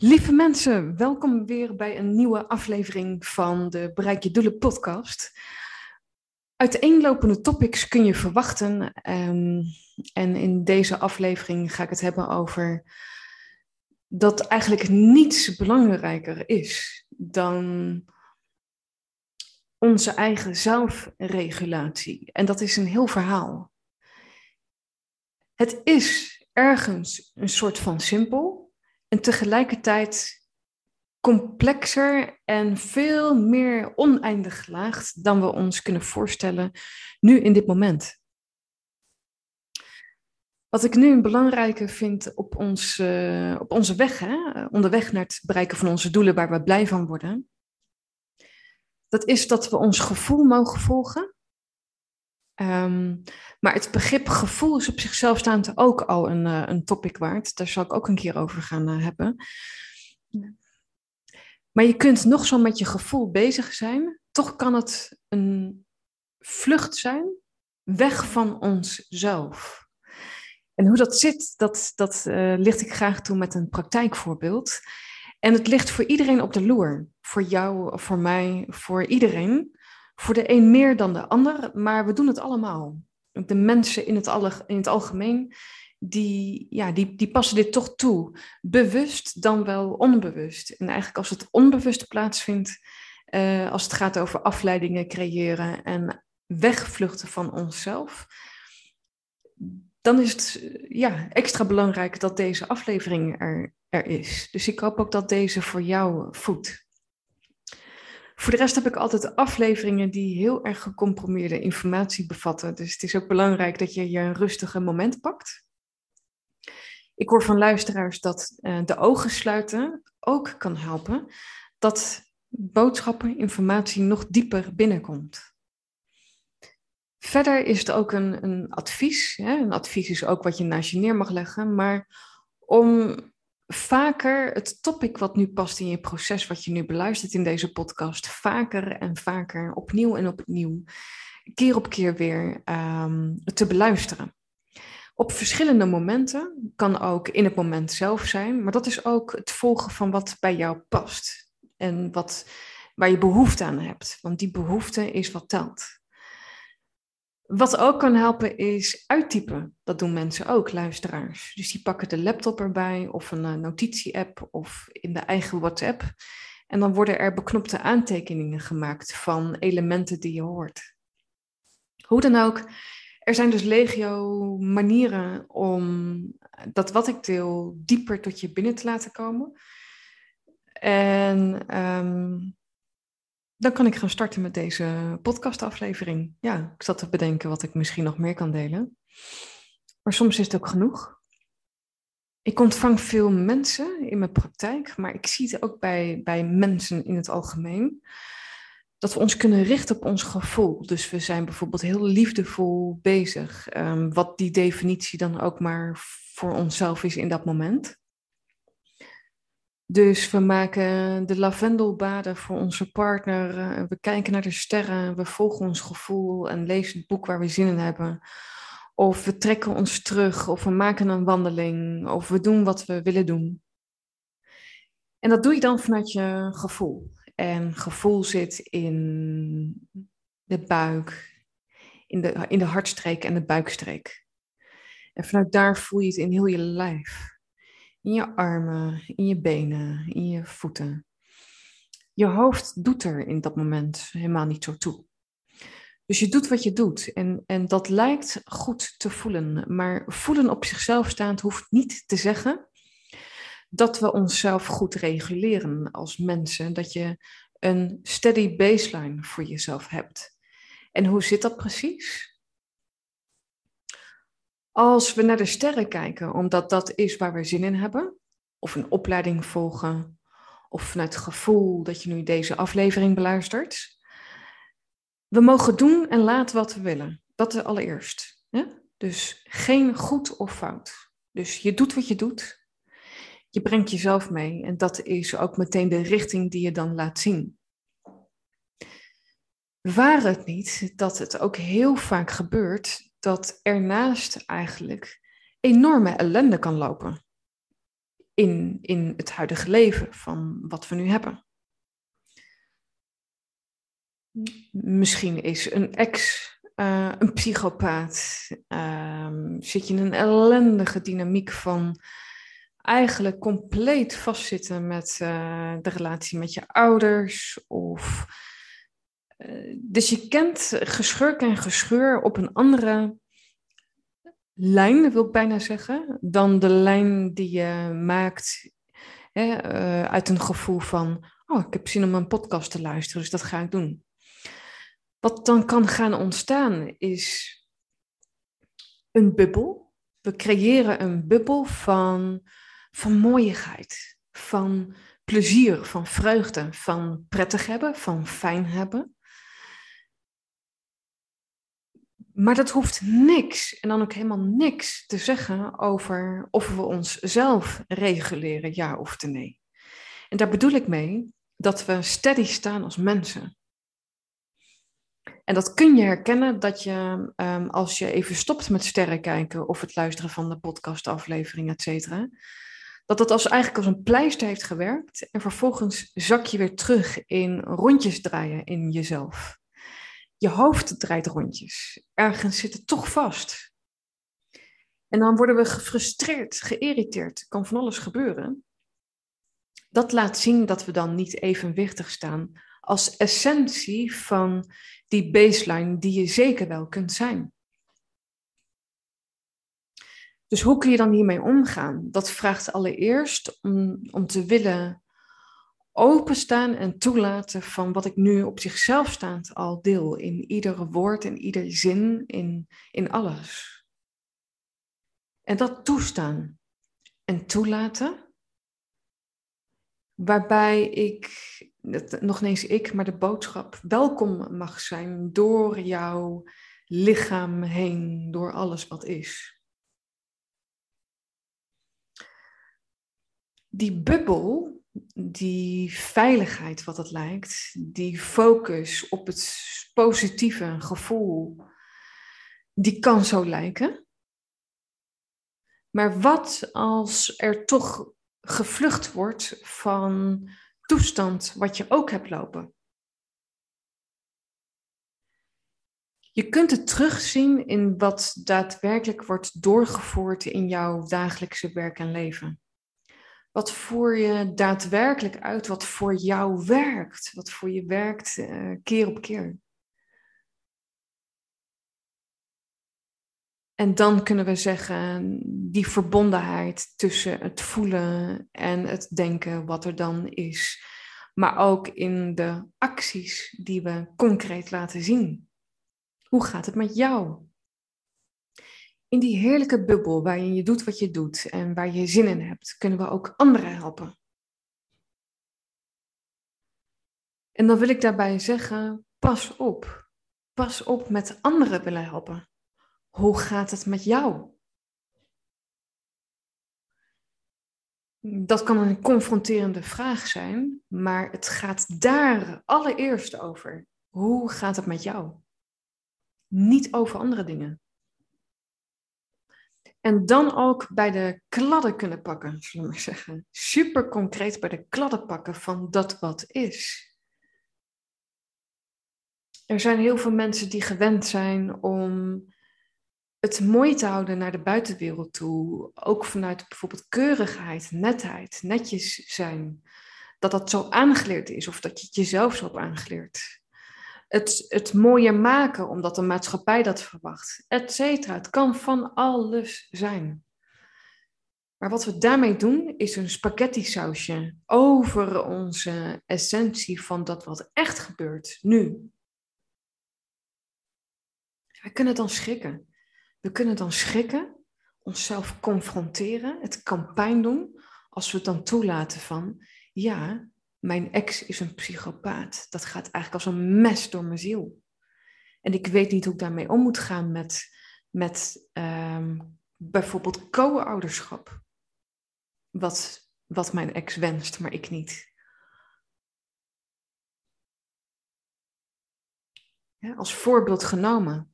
Lieve mensen, welkom weer bij een nieuwe aflevering van de Bereik je Doelen podcast. Uiteenlopende topics kun je verwachten. Um, en in deze aflevering ga ik het hebben over dat eigenlijk niets belangrijker is dan onze eigen zelfregulatie. En dat is een heel verhaal. Het is ergens een soort van simpel en tegelijkertijd complexer en veel meer oneindig gelaagd dan we ons kunnen voorstellen nu in dit moment. Wat ik nu een belangrijke vind op, ons, uh, op onze weg, hè, onderweg naar het bereiken van onze doelen waar we blij van worden, dat is dat we ons gevoel mogen volgen. Um, maar het begrip gevoel is op zichzelf staand ook al een, uh, een topic waard. Daar zal ik ook een keer over gaan uh, hebben. Maar je kunt nog zo met je gevoel bezig zijn, toch kan het een vlucht zijn weg van onszelf. En hoe dat zit, dat, dat uh, licht ik graag toe met een praktijkvoorbeeld. En het ligt voor iedereen op de loer. Voor jou, voor mij, voor iedereen. Voor de een meer dan de ander, maar we doen het allemaal. De mensen in het, algemeen, die, ja, die, die passen dit toch toe. Bewust dan wel onbewust. En eigenlijk als het onbewust plaatsvindt, uh, als het gaat over afleidingen creëren en wegvluchten van onszelf, dan is het ja, extra belangrijk dat deze aflevering er, er is. Dus ik hoop ook dat deze voor jou voedt. Voor de rest heb ik altijd afleveringen die heel erg gecomprimeerde informatie bevatten. Dus het is ook belangrijk dat je je een rustige moment pakt. Ik hoor van luisteraars dat uh, de ogen sluiten ook kan helpen. Dat boodschappen, informatie nog dieper binnenkomt. Verder is het ook een, een advies. Hè? Een advies is ook wat je naast je neer mag leggen. Maar om vaker het topic wat nu past in je proces, wat je nu beluistert in deze podcast, vaker en vaker, opnieuw en opnieuw, keer op keer weer um, te beluisteren. Op verschillende momenten, kan ook in het moment zelf zijn, maar dat is ook het volgen van wat bij jou past en wat, waar je behoefte aan hebt, want die behoefte is wat telt. Wat ook kan helpen is uittypen. Dat doen mensen ook, luisteraars. Dus die pakken de laptop erbij of een uh, notitie-app of in de eigen WhatsApp. En dan worden er beknopte aantekeningen gemaakt van elementen die je hoort. Hoe dan ook, er zijn dus legio manieren om dat wat ik deel dieper tot je binnen te laten komen. En um, dan kan ik gaan starten met deze podcastaflevering. Ja, ik zat te bedenken wat ik misschien nog meer kan delen. Maar soms is het ook genoeg. Ik ontvang veel mensen in mijn praktijk, maar ik zie het ook bij, bij mensen in het algemeen. Dat we ons kunnen richten op ons gevoel. Dus we zijn bijvoorbeeld heel liefdevol bezig. Um, wat die definitie dan ook maar voor onszelf is in dat moment. Dus we maken de lavendelbaden voor onze partner. Eh, we kijken naar de sterren. We volgen ons gevoel en lezen het boek waar we zin in hebben. Of we trekken ons terug. Of we maken een wandeling. Of we doen wat we willen doen. En dat doe je dan vanuit je gevoel. En gevoel zit in de buik, in de, in de hartstreek en de buikstreek. En vanuit daar voel je het in heel je lijf. In je armen, in je benen, in je voeten. Je hoofd doet er in dat moment helemaal niet zo toe. Dus je doet wat je doet en, en dat lijkt goed te voelen. Maar voelen op zichzelf staand hoeft niet te zeggen dat we onszelf goed reguleren als mensen. Dat je een steady baseline voor jezelf hebt. En hoe zit dat precies? Als we naar de sterren kijken, omdat dat is waar we zin in hebben, of een opleiding volgen, of vanuit het gevoel dat je nu deze aflevering beluistert. We mogen doen en laten wat we willen. Dat allereerst. Dus geen goed of fout. Dus je doet wat je doet. Je brengt jezelf mee. En dat is ook meteen de richting die je dan laat zien. Waar het niet dat het ook heel vaak gebeurt dat ernaast eigenlijk enorme ellende kan lopen. In, in het huidige leven van wat we nu hebben. Misschien is een ex uh, een psychopaat. Um, zit je in een ellendige dynamiek van eigenlijk compleet vastzitten met uh, de relatie met je ouders. Of, dus je kent geschurk en gescheur op een andere lijn, wil ik bijna zeggen, dan de lijn die je maakt hè, uit een gevoel van, oh, ik heb zin om een podcast te luisteren, dus dat ga ik doen. Wat dan kan gaan ontstaan is een bubbel. We creëren een bubbel van, van mooiigheid, van plezier, van vreugde, van prettig hebben, van fijn hebben. Maar dat hoeft niks en dan ook helemaal niks te zeggen over of we onszelf reguleren, ja of nee. En daar bedoel ik mee dat we steady staan als mensen. En dat kun je herkennen dat je, um, als je even stopt met sterren kijken of het luisteren van de podcastaflevering, et cetera, dat dat als, eigenlijk als een pleister heeft gewerkt en vervolgens zak je weer terug in rondjes draaien in jezelf. Je hoofd draait rondjes. Ergens zit het toch vast. En dan worden we gefrustreerd, geïrriteerd. Kan van alles gebeuren. Dat laat zien dat we dan niet evenwichtig staan als essentie van die baseline die je zeker wel kunt zijn. Dus hoe kun je dan hiermee omgaan? Dat vraagt allereerst om, om te willen openstaan en toelaten van wat ik nu op zichzelf staand al deel. In ieder woord, in ieder zin, in, in alles. En dat toestaan en toelaten. Waarbij ik nog eens ik, maar de boodschap welkom mag zijn door jouw lichaam heen, door alles wat is. Die bubbel, die veiligheid wat het lijkt, die focus op het positieve gevoel, die kan zo lijken. Maar wat als er toch gevlucht wordt van toestand wat je ook hebt lopen. Je kunt het terugzien in wat daadwerkelijk wordt doorgevoerd in jouw dagelijkse werk en leven. Wat voer je daadwerkelijk uit, wat voor jou werkt, wat voor je werkt uh, keer op keer. En dan kunnen we zeggen, die verbondenheid tussen het voelen en het denken wat er dan is. Maar ook in de acties die we concreet laten zien. Hoe gaat het met jou? In die heerlijke bubbel waarin je doet wat je doet en waar je zin in hebt, kunnen we ook anderen helpen. En dan wil ik daarbij zeggen, pas op. Pas op met anderen willen helpen. Hoe gaat het met jou? Dat kan een confronterende vraag zijn, maar het gaat daar allereerst over. Hoe gaat het met jou? Niet over andere dingen. En dan ook bij de kladden kunnen pakken, zullen we maar zeggen. Super concreet bij de kladden pakken van dat wat is. Er zijn heel veel mensen die gewend zijn om het mooi te houden naar de buitenwereld toe, ook vanuit bijvoorbeeld keurigheid, netheid, netjes zijn, dat dat zo aangeleerd is of dat je het jezelf zo hebt aangeleerd. Het, het mooier maken omdat de maatschappij dat verwacht, et cetera. Het kan van alles zijn. Maar wat we daarmee doen, is een spaghetti sausje over onze essentie van dat wat echt gebeurt, nu. We kunnen dan schrikken. We kunnen dan schrikken onszelf confronteren. Het kan pijn doen als we het dan toelaten van, ja, mijn ex is een psychopaat. Dat gaat eigenlijk als een mes door mijn ziel. En ik weet niet hoe ik daarmee om moet gaan met, met ehm, bijvoorbeeld co-ouderschap. Wat, wat mijn ex wenst, maar ik niet. Ja, als voorbeeld genomen.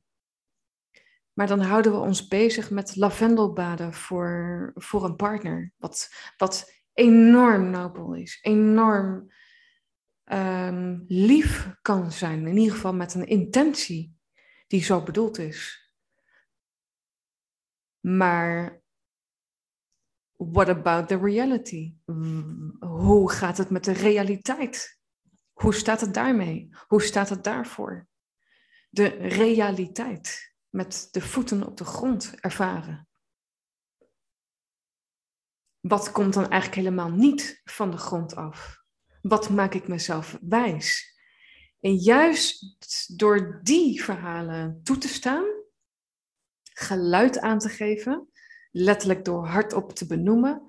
Maar dan houden we ons bezig met lavendelbaden voor, voor een partner. Wat, wat enorm nobel is, enorm um, lief kan zijn. In ieder geval met een intentie die zo bedoeld is. Maar what about the reality? Hoe gaat het met de realiteit? Hoe staat het daarmee? Hoe staat het daarvoor? De realiteit met de voeten op de grond ervaren. Wat komt dan eigenlijk helemaal niet van de grond af? Wat maak ik mezelf wijs? En juist door die verhalen toe te staan, geluid aan te geven, letterlijk door hardop te benoemen,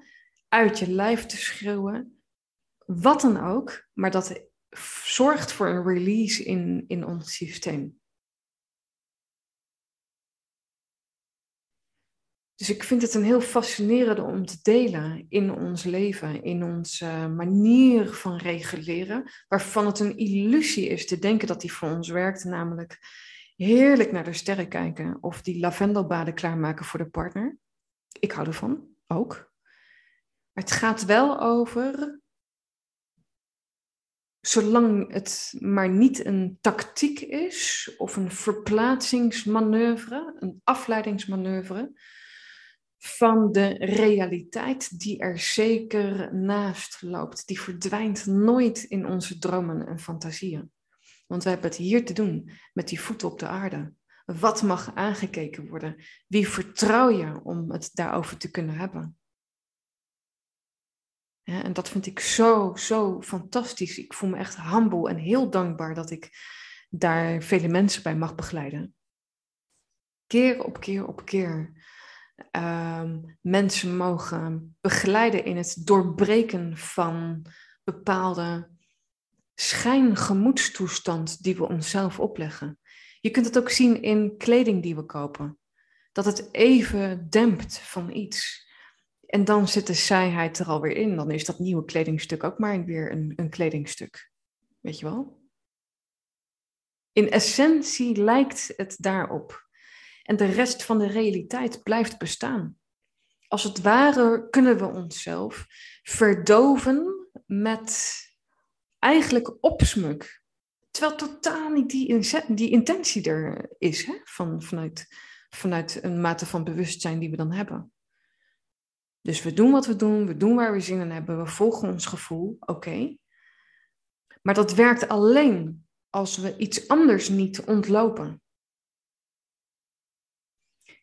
uit je lijf te schreeuwen, wat dan ook, maar dat zorgt voor een release in, in ons systeem. Dus ik vind het een heel fascinerende om te delen in ons leven, in onze manier van reguleren, waarvan het een illusie is te denken dat die voor ons werkt, namelijk heerlijk naar de sterren kijken of die lavendelbaden klaarmaken voor de partner. Ik hou ervan, ook. Maar het gaat wel over, zolang het maar niet een tactiek is of een verplaatsingsmanoeuvre, een afleidingsmanoeuvre, van de realiteit die er zeker naast loopt. Die verdwijnt nooit in onze dromen en fantasieën. Want we hebben het hier te doen met die voeten op de aarde. Wat mag aangekeken worden? Wie vertrouw je om het daarover te kunnen hebben? en dat vind ik zo, zo fantastisch. Ik voel me echt humble en heel dankbaar dat ik daar vele mensen bij mag begeleiden. Keer op keer op keer um, mensen mogen begeleiden in het doorbreken van bepaalde schijngemoedstoestand die we onszelf opleggen. Je kunt het ook zien in kleding die we kopen. Dat het even dempt van iets. En dan zit de saaiheid er alweer in. Dan is dat nieuwe kledingstuk ook maar weer een, een kledingstuk. Weet je wel? In essentie lijkt het daarop. En de rest van de realiteit blijft bestaan. Als het ware kunnen we onszelf verdoven met eigenlijk opsmuk. Terwijl totaal niet die, intentie er is hè? Van, vanuit, vanuit een mate van bewustzijn die we dan hebben. Dus we doen wat we doen, we doen waar we zin in hebben, we volgen ons gevoel, oké. Maar dat werkt alleen als we iets anders niet ontlopen.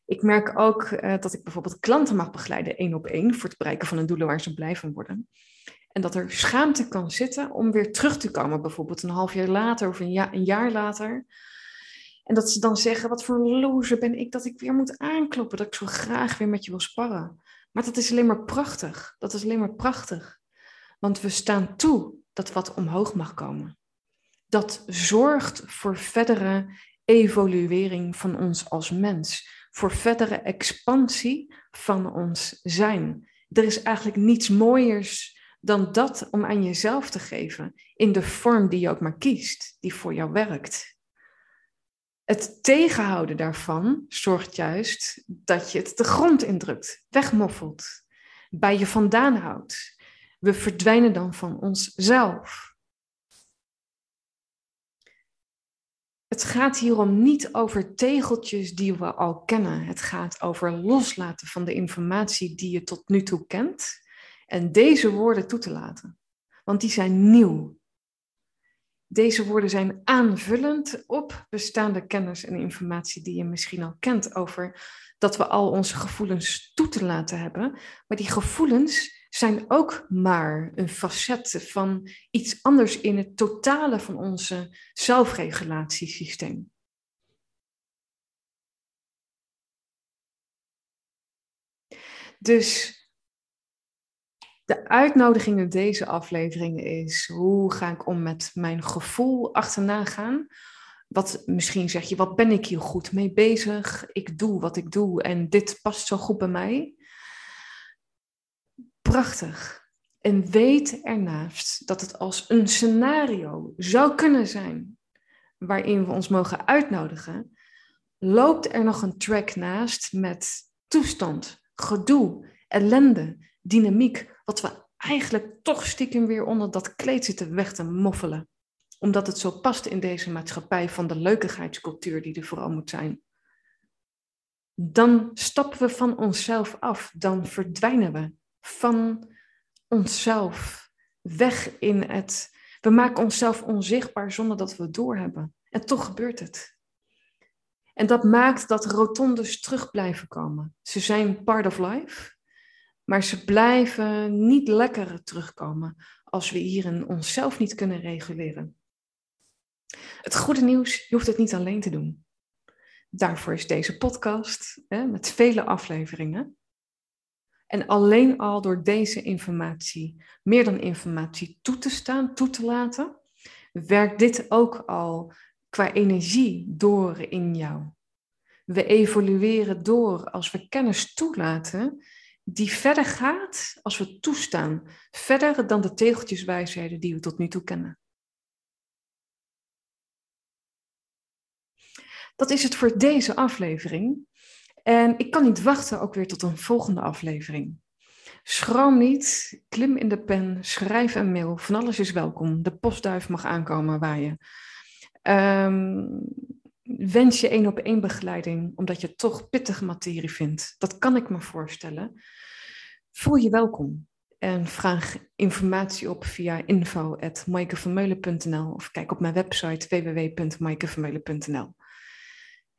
Ik merk ook uh, dat ik bijvoorbeeld klanten mag begeleiden één op één voor het bereiken van een doelen waar ze blij van worden. En dat er schaamte kan zitten om weer terug te komen, bijvoorbeeld een half jaar later of een, ja, een jaar later. En dat ze dan zeggen, wat voor loser ben ik dat ik weer moet aankloppen, dat ik zo graag weer met je wil sparren. Maar dat is alleen maar prachtig. Dat is alleen maar prachtig. Want we staan toe dat wat omhoog mag komen. Dat zorgt voor verdere evoluering van ons als mens voor verdere expansie van ons zijn. Er is eigenlijk niets mooiers dan dat om aan jezelf te geven, in de vorm die je ook maar kiest, die voor jou werkt. Het tegenhouden daarvan zorgt juist dat je het de grond indrukt, wegmoffelt, bij je vandaan houdt. We verdwijnen dan van onszelf. Het gaat hierom niet over tegeltjes die we al kennen. Het gaat over loslaten van de informatie die je tot nu toe kent en deze woorden toe te laten. Want die zijn nieuw. Deze woorden zijn aanvullend op bestaande kennis en informatie die je misschien al kent over dat we al onze gevoelens toe te laten hebben. Maar die gevoelens zijn ook maar een facet van iets anders in het totale van onze zelfregulatiesysteem. Dus de uitnodiging in deze aflevering is: hoe ga ik om met mijn gevoel achterna gaan? Wat, misschien zeg je, wat ben ik hier goed mee bezig? Ik doe wat ik doe en dit past zo goed bij mij. Prachtig. En weet ernaast dat het als een scenario zou kunnen zijn waarin we ons mogen uitnodigen, loopt er nog een track naast met toestand, gedoe, ellende, dynamiek, wat we eigenlijk toch stiekem weer onder dat kleed zitten weg te moffelen. Omdat het zo past in deze maatschappij van de leukigheidscultuur die er vooral moet zijn. Dan stappen we van onszelf af, dan verdwijnen we van onszelf weg in het. We maken onszelf onzichtbaar zonder dat we het doorhebben. En toch gebeurt het. En dat maakt dat rotondes terug blijven komen. Ze zijn part of life, maar ze blijven niet lekker terugkomen als we hierin onszelf niet kunnen reguleren. Het goede nieuws, je hoeft het niet alleen te doen. Daarvoor is deze podcast hè, met vele afleveringen. En alleen al door deze informatie, meer dan informatie, toe te staan, toe te laten, werkt dit ook al qua energie door in jou. We evolueren door als we kennis toelaten, die verder gaat als we toestaan, verder dan de tegeltjeswijsheden die we tot nu toe kennen. Dat is het voor deze aflevering. En ik kan niet wachten ook weer tot een volgende aflevering. Schroom niet, klim in de pen, schrijf een mail. Van alles is welkom. De postduif mag aankomen waar je. Um, wens je één op één begeleiding, omdat je toch pittige materie vindt. Dat kan ik me voorstellen. Voel je welkom. En vraag informatie op via info.maikevermeulen.nl of kijk op mijn website www.maikevermeulen.nl.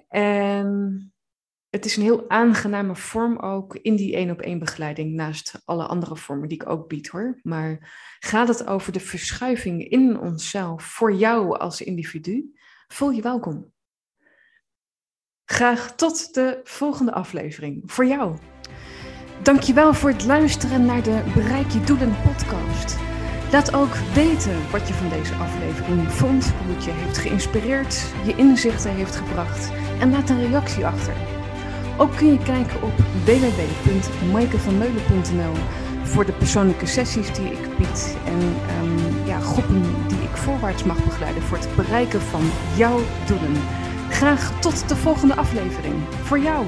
En het is een heel aangename vorm ook in die één op één begeleiding, naast alle andere vormen die ik ook bied hoor. Maar gaat het over de verschuiving in onszelf voor jou als individu? Voel je welkom. Graag tot de volgende aflevering voor jou. Dankjewel voor het luisteren naar de Bereik je Doelen podcast. Laat ook weten wat je van deze aflevering vond, hoe het je heeft geïnspireerd, je inzichten heeft gebracht en laat een reactie achter. Ook kun je kijken op www.maikevanmeulen.nl voor de persoonlijke sessies die ik bied en um, ja, groepen die ik voorwaarts mag begeleiden voor het bereiken van jouw doelen. Graag tot de volgende aflevering. Voor jou.